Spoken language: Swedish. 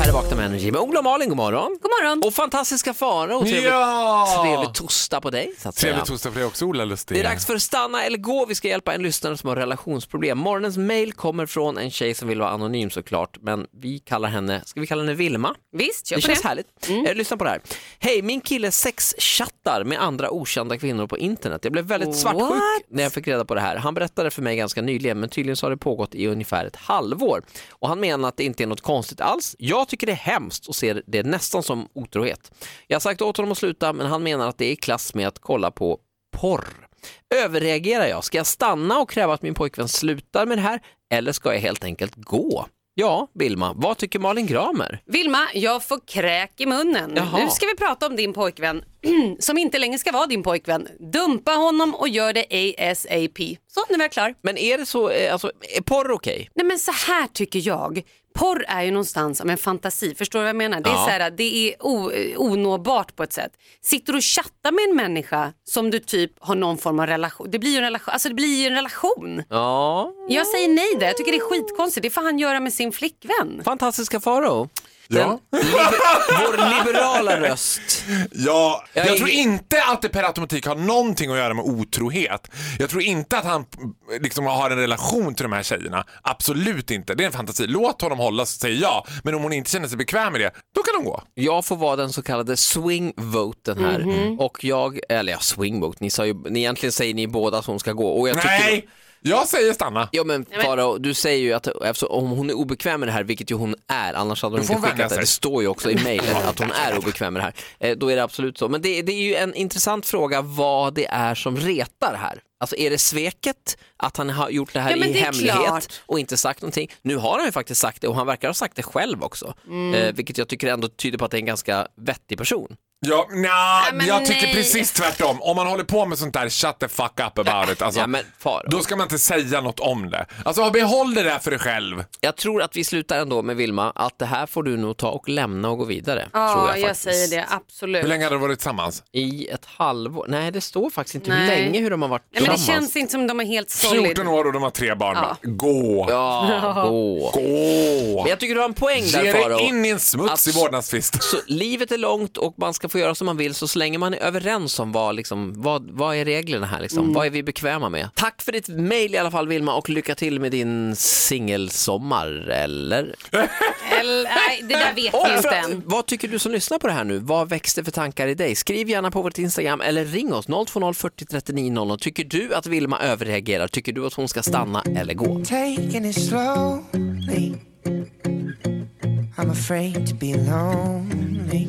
här är Vakna med Energy med Ola och Malin, god morgon. God morgon. Och fantastiska Farao, trevlig, Ja! trevlig torsdag på dig. Så att säga. Trevlig torsdag för dig också Ola Lustig. Det är dags för stanna eller gå. Vi ska hjälpa en lyssnare som har relationsproblem. Morgonens mail kommer från en tjej som vill vara anonym såklart, men vi kallar henne, ska vi kalla henne Vilma? Visst, kör Det på känns det. härligt. Eh, lyssna på det här. Hej, min kille sexchattar med andra okända kvinnor på internet. Jag blev väldigt svartsjuk What? när jag fick reda på det här. Han berättade för mig ganska nyligen, men tydligen så har det pågått i ungefär ett halvår. Och han menar att det inte är något konstigt alls. Jag tycker det är hemskt och ser det nästan som otrohet. Jag har sagt åt honom att sluta, men han menar att det är i klass med att kolla på porr. Överreagerar jag? Ska jag stanna och kräva att min pojkvän slutar med det här eller ska jag helt enkelt gå? Ja, Vilma, vad tycker Malin Gramer? Vilma, jag får kräk i munnen. Jaha. Nu ska vi prata om din pojkvän som inte längre ska vara din pojkvän. Dumpa honom och gör det ASAP. Så, nu är jag klar. Men är det så, eh, alltså, är porr okej? Nej men så här tycker jag. Porr är ju någonstans som en fantasi, förstår du vad jag menar? Det är, Ja. så här, det är o, onåbart på ett sätt. Sitter du och chattar med en människa som du typ har någon form av relation, det blir ju en relation. Alltså det blir en relation. Ja, Jag säger nej där, jag tycker det är skitkonstigt. Det får han göra med sin flickvän. fantastiska Farao. Ja. Liber- vår liberala röst. Ja, Jag jag, är- tror inte att det per automatik har någonting att göra med otrohet. Jag tror inte att han liksom har en relation till de här tjejerna. Absolut inte. Det är en fantasi. Låt honom hålla så säger jag. Men om hon inte känner sig bekväm med det, då kan hon gå. Jag får vara den så kallade swing-voten här. Mhm. Och jag, eller ja, swing-vote, ni sa ju, ni, egentligen säger ni båda att hon ska gå. Och jag tycker, Nej, jag säger stanna. Ja men Farao, du säger ju att eftersom, om hon är obekväm med det här, vilket ju hon är, annars hade hon inte skickat det. Det står ju också i mejlet att hon är obekväm med det här. Eh, då är det absolut så. Men det, det är ju en intressant fråga vad det är som retar här. Alltså är det sveket att han har gjort det här Ja, i det hemlighet klart. och inte sagt någonting? Nu har han ju faktiskt sagt det och han verkar ha sagt det själv också. Mm. Eh, vilket jag tycker ändå tyder på att det är en ganska vettig person. Ja, nja, men jag tycker nej. precis tvärtom. Om man håller på med sånt där, shut the fuck up about it. Alltså, Ja, men. Då ska man inte säga något om det. Alltså behåll det där för dig själv. Jag tror att vi slutar ändå med Vilma, att det här får du nog ta och lämna och gå vidare. tror Ja, jag, jag, faktiskt. säger det, absolut. Hur länge hade de varit tillsammans? I ett halvår? Nej, det står faktiskt inte hur Nej. länge hur de har varit Nej, men det känns inte som de är helt solid. 14 år och de har tre barn. Ja. Gå! Ja, gå. Gå! Men jag tycker du har en poäng där Ge Farao. dig in i en smutsig vårdnadstvist. Så livet är långt och man ska få göra som man vill så länge man är överens om vad, liksom, vad, vad är reglerna här, liksom. Mm. vad är vi bekväma med. Tack för ditt mail i alla fall Vilma och lycka till med din singelsommar, eller? Eller, nej, det där vet vi inte än. vad tycker du som lyssnar på det här nu? Vad växte för tankar i dig? Skriv gärna på vårt Instagram eller ring oss 020 40 39 00. Tycker du att Vilma överreagerar? Tycker du att hon ska stanna eller gå? Taking it slowly. I'm afraid to be lonely.